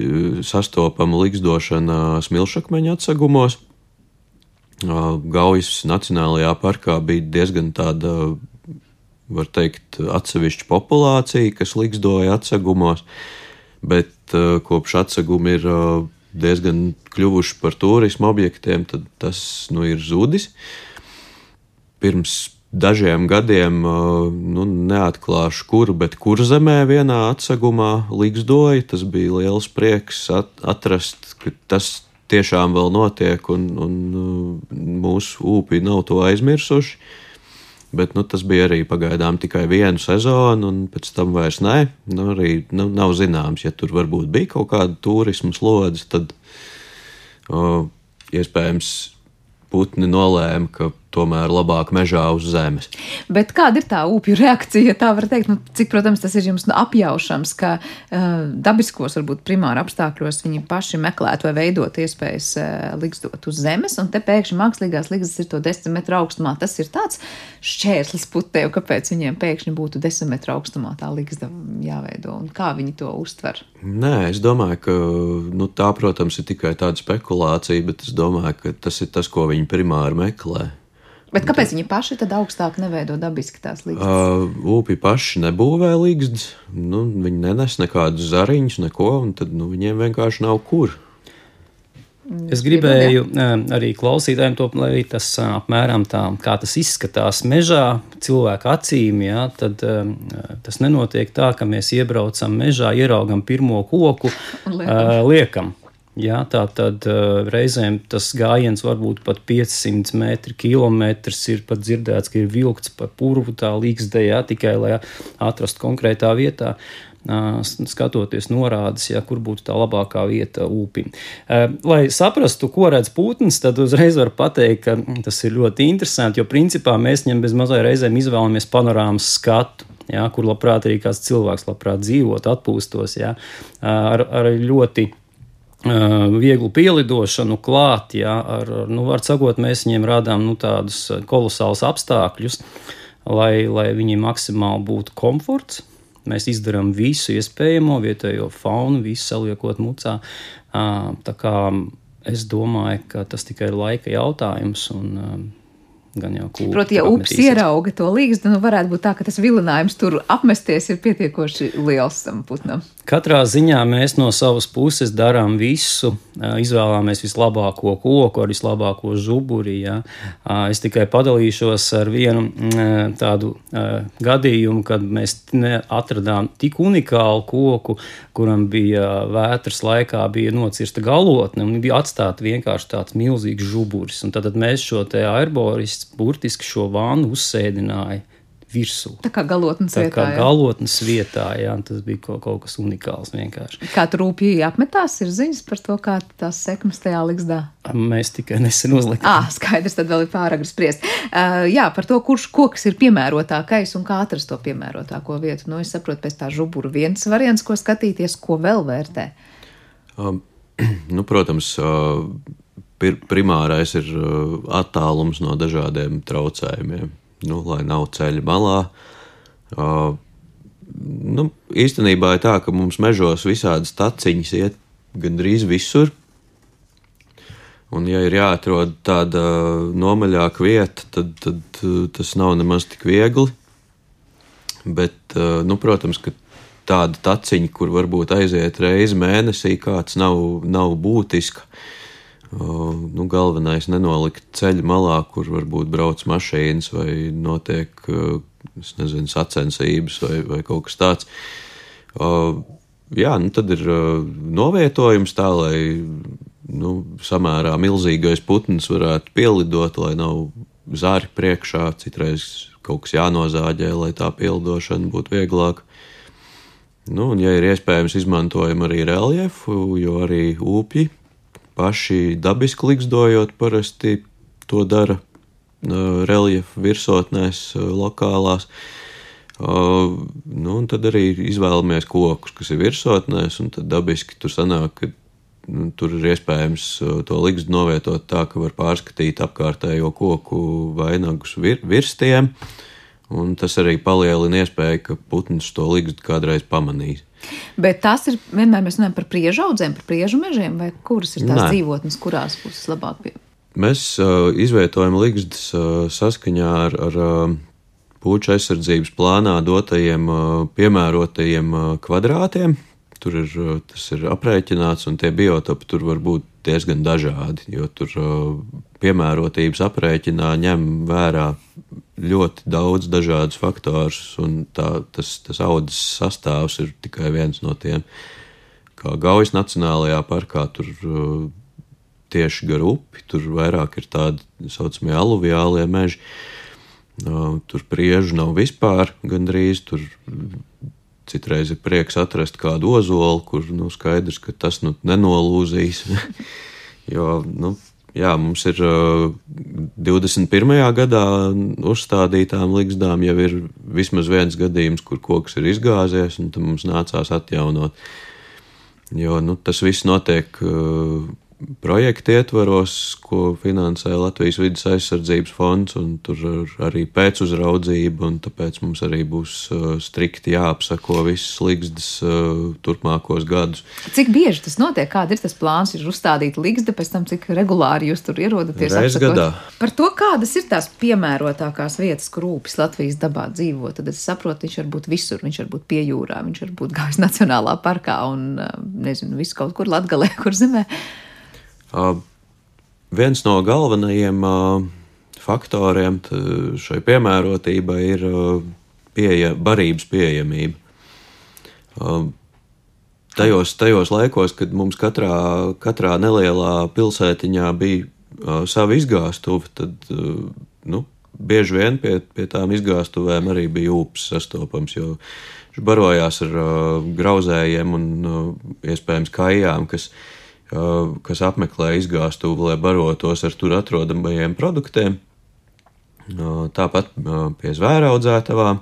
sastopama liksdošana smilšakmeņa atsegumos. Gaujas Nacionālajā parkā bija diezgan tāda, var teikt, atsevišķa populācija, kas liksdoja atsegumos, bet kopš atsegumi ir diezgan kļuvuši par turismu objektiem, tad tas nu, ir zudis. Pirms dažiem gadiem, nu, neatklāšu, kur, bet kur zemē vienā atsegumā liksdoja. Tas bija liels prieks atrast, ka tas tiešām vēl notiek, un, un uh, mūsu ūpi nav to aizmirsuši. Bet nu, tas bija arī pagaidām tikai vienu sezonu, un pēc tam vairs nē. Nu, arī nu, nav zināms, ja tur varbūt bija kaut kāda turisma slodze, tad o, iespējams putni nolēma, ka tomēr labāk mežā uz zemes. Bet kāda ir tā upju reakcija? Tā var teikt, nu, cik, protams, tas ir jums nu, apjaušams, ka uh, dabiskos, varbūt primāri apstākļos viņi paši meklētu vai veidot iespējas uh, liksdot uz zemes, un te pēkšņi mākslīgās liksdas ir to desmit metru augstumā. Tas ir tāds šķērslis putēju, kāpēc viņiem pēkšņi būtu desmit metru augstumā tā liksda jāveido, un kā viņi to uztver? Nē, es domāju, ka nu, tā, protams, ir tikai tāda spekulācija, bet es domāju, ka tas ir tas, ko viņi primāri meklē. Bet kāpēc viņi paši tad augstāk neveido dabiski tās līgstas? Uh, Upi paši nebūvē līgstas, nu, viņi nenes nekādus zariņus, neko, un tad nu, viņiem vienkārši nav kur. Es gribēju arī klausītājiem to, lai tas apmēram tā, kā tas izskatās mežā, cilvēku acīm, jā, tad tas nenotiek tā, ka mēs iebraucam mežā, ieraugam pirmo koku, liekam. liekam Jā, tā tad uh, reizēm tas gājiens var būt pat 500 metri, kilometrs. Ir pat dzirdēts, ka ir vilkts pa purvu tā līgzdējā tikai lai atrastu konkrētā vietā. Uh, skatoties norādes, ja, kur būtu tā labākā vieta upim. Uh, lai saprastu, ko redz putns, tad uzreiz var pateikt, ka tas ir ļoti interesanti, jo principā mēs viņam bez mazai reizēm izvēlamies panorāmas skatu. Ja, kur labprāt arī kāds cilvēks labprāt dzīvot, atpūstos, ja, ar, ar ļoti vieglu pielidošanu klāt, jā, ar, nu, var sakot, mēs viņiem rādām nu, tādus kolosālus apstākļus, lai, lai viņiem maksimāli būtu komforts. mēs izdarām visu iespējamo vietējo faunu, visu saliekot mucā. Tā kā es domāju, ka tas tikai ir laika jautājums. Un, gan jau kūku. Proti, ja upes ierauga to līgstu, nu varētu būt tā, ka tas vilinājums tur apmesties ir pietiekoši liels tam putnam. Katrā ziņā mēs no savas puses darām visu, izvēlamies vislabāko koku ar vislabāko žuburi. Ja. Es tikai padalīšos ar vienu tādu gadījumu, kad mēs atradām tik unikālu koku, kuram bija vētras laikā bija nocirsta galotne un bija atstāta vienkārši tāds milzīgs žuburis. Un tad mēs šo te airboris burtiski šo vānu uzsēdināja virsū. Tā kā galotnes tā vietā. Kā galotnes vietā, jā, tas bija kaut, kaut kas unikāls vienkārši. Kā tur rūpīgi apmetās, ir ziņas par to, kā tās sekmes tajā liksdā. Mēs tikai nesen uzlikām. Ah, skaidrs, tad vēl ir pāragri spriest. Uh, jā, par to, kurš koks ir piemērotākais un kā atrast to piemērotāko vietu. Nu, es saprotu, pēc tā žubura viens variants, ko skatīties, ko vēl vērtē. Um, nu, protams, uh, pir, primārais ir uh, attālums no dažādiem traucējumiem. Nu, lai nav ceļa malā. Uh, nu, īstenībā ir tā, ka mums mežos visādas taciņas iet gandrīz visur. Un, ja ir jāatrod tāda nomaļāka vieta, tad, tad uh, tas nav nemaz tik viegli. Bet, uh, nu, protams, ka tāda taciņa, kur varbūt aiziet reizi mēnesī, kāds nav, nav būtiska. Nu, galvenais nenolikt ceļa malā, kur varbūt brauc mašīnas vai notiek nezinu, sacensības vai, vai kaut kas tāds. Jā, nu tad ir novietojums tā, lai nu, samērā milzīgais putns varētu pielidot, lai nav zāri priekšā. Citreiz kaut kas jānozāģē, lai tā pielidošana būtu vieglāka. Nu, un, ja ir iespējams, izmantojam arī reljefu, jo arī upji paši dabiski liksdojot, parasti to dara uh, reljefu virsotnēs, uh, lokālās. Uh, nu, tad arī izvēlamies kokus, kas ir virsotnēs, un tad dabiski tur sanāk, ka nu, tur ir iespējams to likstu novietot tā, ka var pārskatīt apkārtējo koku vainagus vir, virs tiem. Un tas arī palielina iespēju, ka putns to likstu kādreiz pamanīs. Bet tas ir vienmēr mēs runājam par priežu audzēm, par priežu mežiem, vai kuras ir tās Nē. dzīvotnes, kurās būs labāk pie. Mēs uh, izvietojam līgstas uh, saskaņā ar, ar uh, puču aizsardzības plānā dotajiem uh, piemērotajiem uh, kvadrātiem. Tur ir, uh, tas ir aprēķināts, un tie biotopi tur var būt diezgan dažādi, jo tur uh, piemērotības aprēķinā ņem vērā ļoti daudz dažādus faktorus, un tā, tas, tas audzes sastāvs ir tikai viens no tiem. Kā Gaujas Nacionālajā parkā tur uh, tieši gar upi, tur vairāk ir tādi saucamie aluviālie meži. Uh, tur priežu nav vispār gandrīz. Tur citreiz ir prieks atrast kādu ozolu, kur nu, skaidrs, ka tas nu, nenolūzīs. jo nu, Jā, mums ir uh, 21. gadā uzstādītām likstām jau ir vismaz viens gadījums, kur koks ir izgāzies, un tam mums nācās atjaunot. Jo nu, tas viss notiek projekta ietvaros, ko finansē Latvijas vidas aizsardzības fonds, un tur ir arī pēcuzraudzība, un tāpēc mums arī būs uh, strikti jāapsako visas līgstas uh, turpmākos gadus. Cik bieži tas notiek? Kāda ir tas plāns? Ir uzstādīta līgsta, pēc tam cik regulāri jūs tur ierodaties? Reiz gadā. Par to, kādas ir tās piemērotākās vietas, kur rūpes Latvijas dabā dzīvo, tad es saprotu, viņš var būt visur, viņš var būt pie jūrā, viņš var būt gājis Nacionālā parkā un, uh, nezinu, visu kaut kur Latgalē, kur zemē. Uh, viens no galvenajiem uh, faktoriem šai piemērotībai ir uh, pieeja, barības pieejamība. Tajos, tajos laikos, kad mums katrā, katrā nelielā pilsētiņā bija uh, sava izgāstuve, tad uh, nu, bieži vien pie, pie tām izgāstuvēm arī bija upes sastopams. Jo viņš barojās ar uh, grauzējiem un uh, iespējams kājām, kas uh, kas apmeklē izgāstuvi, lai barotos ar tur atrodamajiem produktiem. Tāpat pie zvēra audzētavām,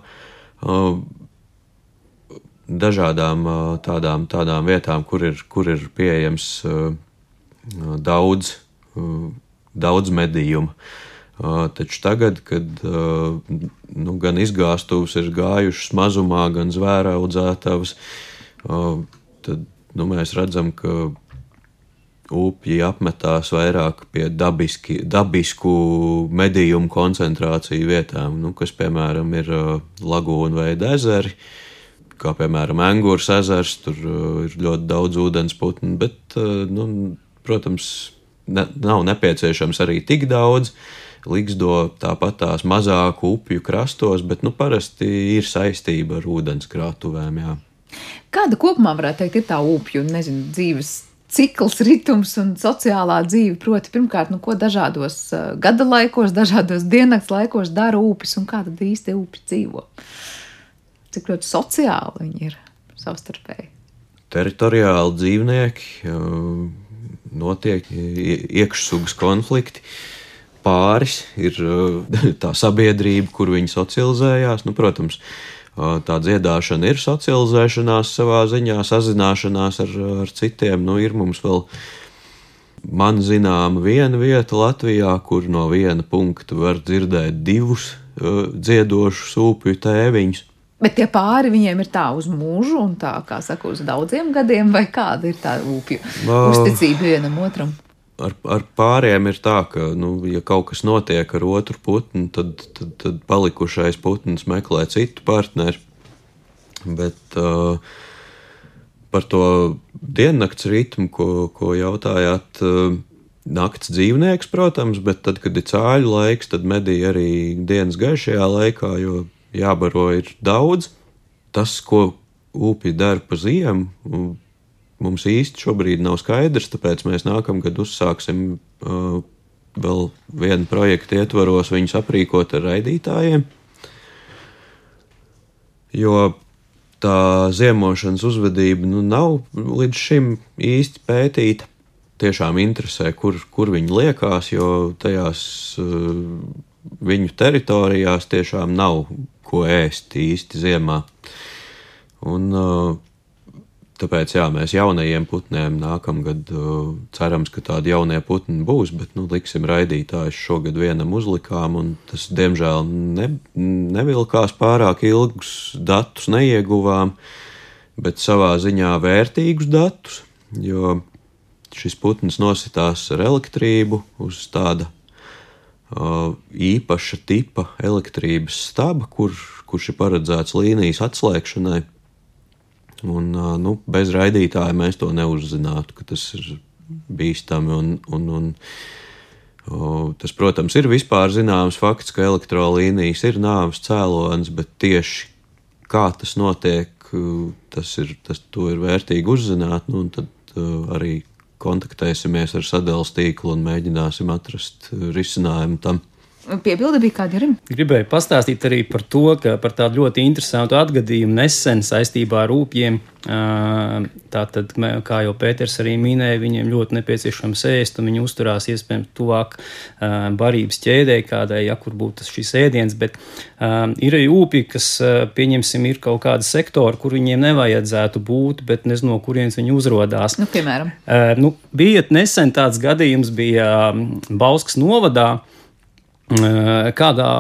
dažādām tādām, tādām vietām, kur ir, kur ir pieejams daudz, daudz medījumu. Taču tagad, kad nu, gan izgāstuves ir gājušas mazumā, gan zvēra audzētavas, tad nu, mēs redzam, ka upji apmetās vairāk pie dabiski, dabisku medījumu koncentrāciju vietām, nu, kas, piemēram, ir lagūna veida ezeri, kā piemēram Angūras ezers, tur ir ļoti daudz ūdens putnu, bet, nu, protams, ne, nav nepieciešams arī tik daudz. Ligzdo tāpat tās mazāku upju krastos, bet nu, parasti ir saistība ar ūdenskrātuvēm. Jā. Kāda kopumā varētu teikt, ir tā upju nezinu, dzīves cikls, ritms un sociālā dzīve. Proti, pirmkārt, nu, ko dažādos uh, gada laikos, dažādos diennakts laikos dara upes un kā tad īsti upes dzīvo. Cik ļoti sociāli viņi ir savstarpēji. Teritoriāli dzīvnieki, uh, notiek iekšsugas konflikti. Pāris ir uh, tā sabiedrība, kur viņi socializējās. Nu, protams, uh, tā dziedāšana ir socializēšanās savā ziņā, sazināšanās ar, ar citiem. Nu, ir mums vēl man zināma viena vieta Latvijā, kur no viena punkta var dzirdēt divus uh, dziedošus upju tēviņus. Bet tie pāri viņiem ir tā uz mūžu, un tā, kā saka, uz daudziem gadiem, vai kāda ir tā upju uzticība vienam otram? Ar, ar pāriem ir tā, ka, nu, ja kaut kas notiek ar otru putnu, tad, tad, tad palikušais putns meklē citu partneri. Bet uh, par to diennakts ritmu, ko, ko jautājāt, uh, nakts dzīvnieks, protams, bet tad, kad ir cāļu laiks, tad medī arī dienas gaišajā laikā, jo jābaro ir daudz. Tas, ko upji dara pa ziemu, mums īsti šobrīd nav skaidrs, tāpēc mēs nākamgad uzsāksim uh, vēl vienu projektu ietvaros viņus aprīkot ar raidītājiem. Jo tā ziemošanas uzvedība nu, nav līdz šim īsti pētīta. Tiešām interesē, kur, kur viņi liekas, jo tajās uh, viņu teritorijās tiešām nav ko ēst īsti ziemā. Un, uh, Tāpēc jā, mēs jaunajiem putniem nākamgad uh, cerams, ka tādi jaunie putni būs, bet nu, liksim raidītājus šogad vienam uzlikām, un tas diemžēl ne, nevilkās pārāk ilgus datus, neieguvām, bet savā ziņā vērtīgus datus, jo šis putns nositās ar elektrību uz tāda uh, īpaša tipa elektrības staba, kur, kurš ir paredzēts līnijas atslēgšanai. Un, nu, bez raidītāja mēs to neuzzinātu, ka tas ir bīstami. Un, un, un, o, tas, protams, ir vispār zināms fakts, ka elektrolīnijas ir nāves cēlonis, bet tieši kā tas notiek, tas ir, tas, ir vērtīgi uzzināt. Nu, tad uh, arī kontaktēsimies ar sadalījuma tīklu un mēģināsim atrast risinājumu tam. Piebilde bija kāda arī? Gribēju pastāstīt arī par to, ka par tādu ļoti interesantu atgadījumu nesen saistībā ar rūpiem. Tātad, kā jau Pēters arī minēja, viņiem ļoti nepieciešams ēst, un viņi uzturās iespējams tuvāk barības ķēdē, kādai, ja kur būtu šis ēdiens, bet ir arī ūpi, kas, pieņemsim, ir kaut kāda sektora, kur viņiem nevajadzētu būt, bet nezinu, no kurienes viņi uzrodās. Nu, piemēram. Nu, bija nesen tāds gadījums, bija Bauskas novadā, Kādā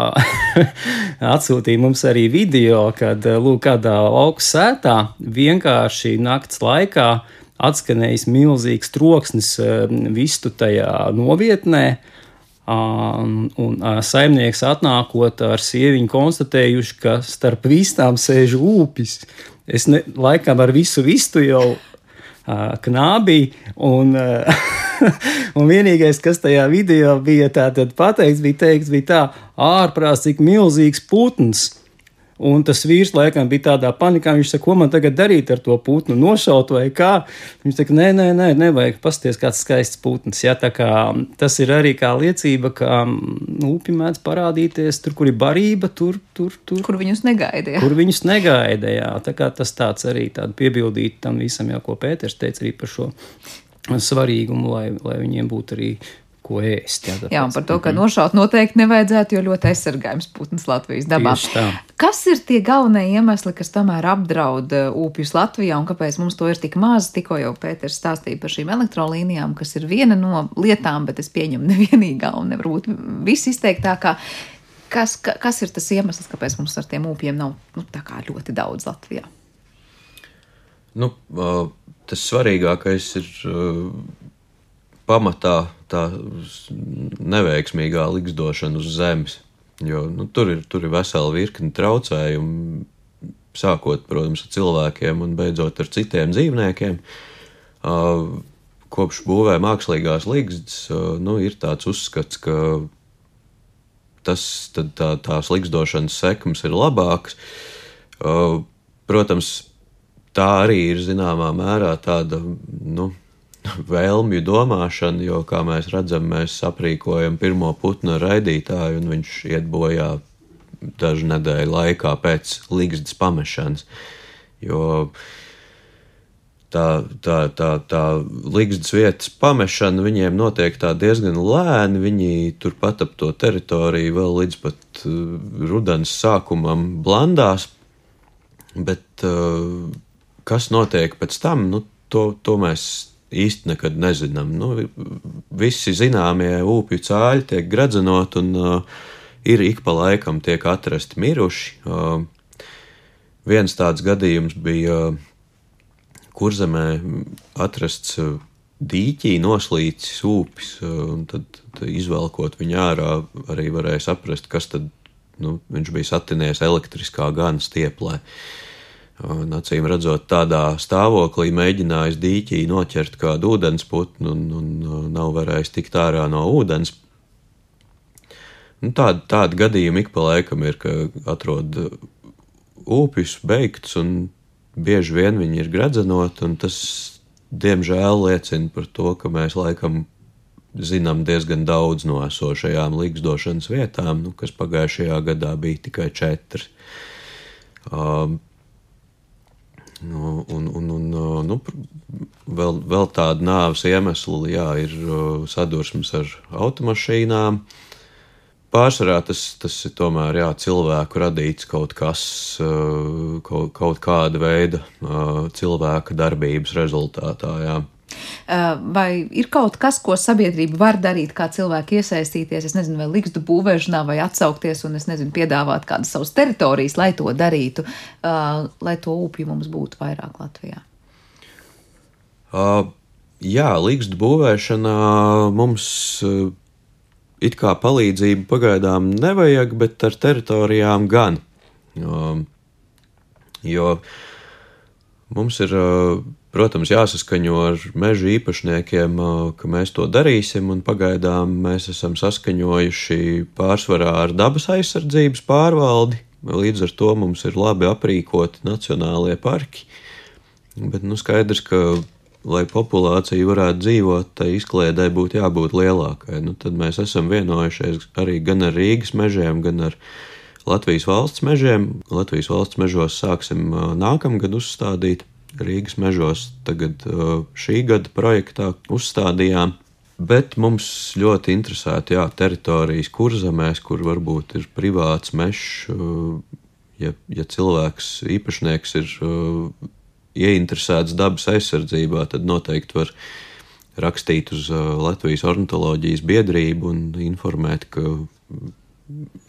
atsūtīja mums arī video, kad lūk, kādā lauku sētā vienkārši nakts laikā atskanējis milzīgs troksnis vistu tajā novietnē. Un, un saimnieks atnākot ar sieviņu konstatējuši, ka starp vistām sēž ūpis. Es ne, laikam ar visu vistu jau uh, knābī un uh, un vienīgais, kas tajā video bija pateikts, bija teikts, bija tā, ārprāts, cik milzīgs putns. Un tas vīrs laikam bija tādā panikā. Viņš saka, ko man tagad darīt ar to putnu, nošaut vai kā. Viņš saka, nē, nē, nē nevajag pasties, kāds skaists putns. Ja, kā, tas ir arī kā liecība, ka nu, upi mēdz parādīties tur, kur ir barība, tur, tur, tur. Kur viņus negaida. Jā. Kur viņus negaida, jā. Tā kā tas tāds arī piebildīt tam visam, jau ko Pēters teica arī par šo svarīgumu, lai, lai viņiem būtu arī ko ēst. Jā, jā un par to, ka nošaut noteikti nevajadzētu, jo ļoti aizsargājums putns Latvijas dabā. Kas ir tie galvenie iemesli, kas tomēr apdraud upjus uh, Latvijā un kāpēc mums to ir tik maz? Tikko jau Pēters stāstīja par šīm elektrolīnijām, kas ir viena no lietām, bet es pieņemu nevienīgā un varbūt viss izteiktākā. Kas, ka, kas ir tas iemesls, kāpēc mums ar tiem upjiem nav nu, ļoti daudz Latvijā? Nu, tas svarīgākais ir pamatā tā neveiksmīgā likstošana uz zemes. Jo nu, tur, ir, tur ir vesela virkne traucējumu, sākot, protams, ar cilvēkiem un beidzot ar citiem dzīvniekiem. Uh, kopš būvē mākslīgās līgas, uh, nu, ir tāds uzskats, ka tas, tā, tās likstošanas sekmes ir labākas. Uh, protams, tā arī ir zināmā mērā tāda nu, vēlmju domāšana, jo, kā mēs redzam, mēs aprīkojam pirmo putnu raidītāju, un viņš iet bojā dažu nedēļu laikā pēc līgstas pamešanas. Jo tā, tā, tā, tā līgstas vietas pamešana viņiem notiek diezgan lēni. Viņi turpat ap to teritoriju vēl līdz pat uh, rudens sākumam blandās. Bet uh, kas notiek pēc tam, nu, to, to mēs īsti nekad nezinām. Nu, visi zināmie upju cāļi tiek gradzenot un uh, ir ik pa laikam tiek atrasti miruši. Uh, viens tāds gadījums bija uh, kurzemē atrasts uh, dīķī noslīcis upis, uh, un tad, tad izvelkot viņu ārā, arī varēja saprast, kas tad nu, viņš bija satinies elektriskā gana stieplē. Uh, Un, acīm redzot, tādā stāvoklī mēģinājis dīķī noķert kādu ūdensputnu un, un, nav varējis tikt ārā no ūdens. Nu, tādi, tādi gadījumi ik pa laikam ir, ka atrod upjus beigts un bieži vien viņi ir gradzenot, un tas, diemžēl, liecina par to, ka mēs laikam zinām diezgan daudz no esošajām līgzdošanas vietām, nu, kas pagājušajā gadā bija tikai četras. Um, un, un, un, nu, vēl, vēl tāda nāves iemesla, jā, ir sadursmes ar automašīnām. Pārsvarā tas, tas ir tomēr jā, cilvēku radīts kaut kas, kaut, kaut kāda veida cilvēka darbības rezultātā. Jā. Eh, vai ir kaut kas, ko sabiedrība var darīt, kā cilvēki iesaistīties, es nezinu, vai likstu būvēšanā, vai atsaukties un, es nezinu, piedāvāt kādas savas teritorijas, lai to darītu, eh, lai to upju mums būtu vairāk Latvijā? Uh, jā, likstu būvēšanā mums uh, it kā palīdzību pagaidām nevajag, bet ar teritorijām gan. Uh, jo mums ir protams, jāsaskaņo ar meža īpašniekiem, ka mēs to darīsim, un pagaidām mēs esam saskaņojuši pārsvarā ar dabas aizsardzības pārvaldi. Līdz ar to mums ir labi aprīkoti nacionālie parki. Bet nu, skaidrs, ka, lai populācija varētu dzīvot, tai izklēdē būtu jābūt lielākai. Nu, tad mēs esam vienojušies arī gan ar Rīgas mežiem, gan ar Latvijas valsts mežiem. Latvijas valsts mežos sāksim nākamgad uzstādīt Rīgas mežos tagad uh, šī gada projektā uzstādījām. Bet mums ļoti interesēta jā, teritorijas kurzemēs, kur varbūt ir privāts mežs. Uh, ja, ja cilvēks, īpašnieks ir uh, ieinteresēts dabas aizsardzībā, tad noteikti var rakstīt uz Latvijas ornitholoģijas biedrību un informēt, ka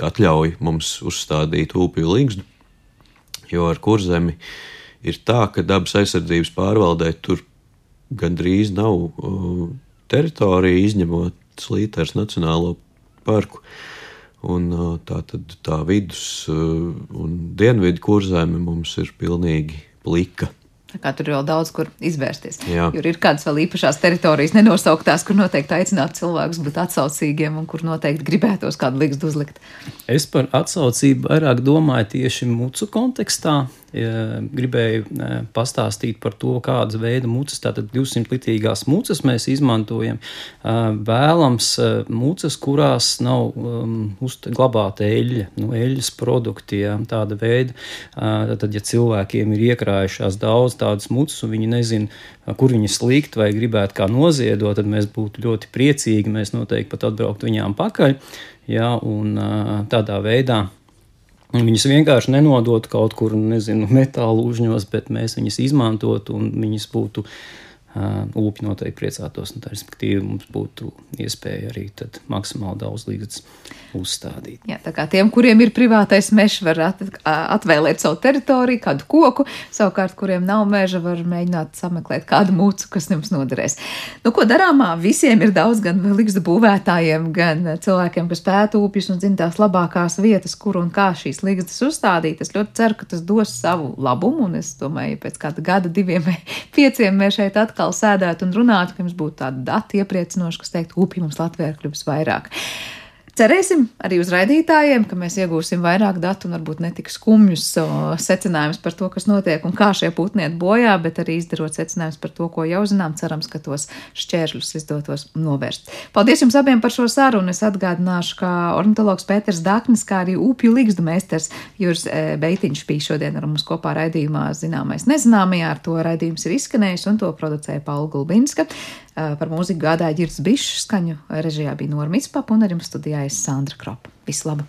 atļauj mums uzstādīt upju līgstu, jo ar kurzemi uh, ir tā, ka dabas aizsardzības pārvaldē tur gandrīz nav uh, teritorija, izņemot Slīters Nacionālo parku. Un, uh, tā tad tā vidus uh, un dienvidu kurzeme mums ir pilnīgi plika. Kā tur ir vēl daudz, kur izvērsties. Jā. Tur ir kādas vēl īpašās teritorijas, nenosauktās, kur noteikti aicinātu cilvēkus būt atsaucīgiem un kur noteikti gribētos kādu likstu uzlikt. Es par atsaucību vairāk domāju tieši mucu kontekstā. Gribēju pastāstīt par to, kādas veida mucas, tātad 200 litrīgās mucas mēs izmantojam. Vēlams mucas, kurās nav um, glabāta eļļa, nu, eļļas produkti, ja, tāda veida. Tad, ja cilvēkiem ir iekrājušās daudz tādas mucas, un viņi nezina, kur viņas likt vai gribētu kā noziedot, tad mēs būtu ļoti priecīgi. Mēs noteikti pat atbrauktu viņām pakaļ. Ja, un tādā veidā Viņus vienkārši nenodot kaut kur, nezinu, metālu uzņos, bet mēs viņus izmantotu un viņas būtu Upji noteikti priecātos, un tā, respektīvi mums būtu iespēja arī maksimāli daudz līdzekļu uzstādīt. Jā, tā kā tiem, kuriem ir privātais mežs, var at, atvēlēt savu teritoriju, kādu koku, savukārt, kuriem nav meža, var mēģināt sameklēt kādu mūcu, kas jums noderēs. Nu, ko darāmā? Visiem ir daudz gan līgstu būvētājiem, gan cilvēkiem, kas pēta upjus un zina tās labākās vietas, kur un kā šīs līgstas uzstādīt. Es ļoti ceru, ka tas dos savu labumu, un es domāju, ja pēc kāda gada, diviem pieciem mēs šeit atkal atkal sēdētu un runātu, ka jums būtu tādi dati iepriecinoši, kas teikt, upji mums Latvijā ir kļuvis vairāk. Cerēsim arī uz raidītājiem, ka mēs iegūsim vairāk datu un varbūt ne tik skumjus secinājumus par to, kas notiek un kā šie putni iet bojā, bet arī izdarot secinājumus par to, ko jau zinām. Cerams, ka tos šķēršļus izdotos novērst. Paldies jums abiem par šo sarunu. Es atgādināšu, ka ornitologs Pēters Daknis, kā arī upju līgstu meistars Juris e, Beitiņš bija šodien ar mums kopā raidījumā Zināmais nezināmajā. Ar to raidījums ir izskanējis un to producēja Paula Gulbinska. Eh, par mūziku gādāja Girts Bišs, skaņu režijā bija Norma Itspapa un ar jums studijā es Sandra Kropa. Visu labu!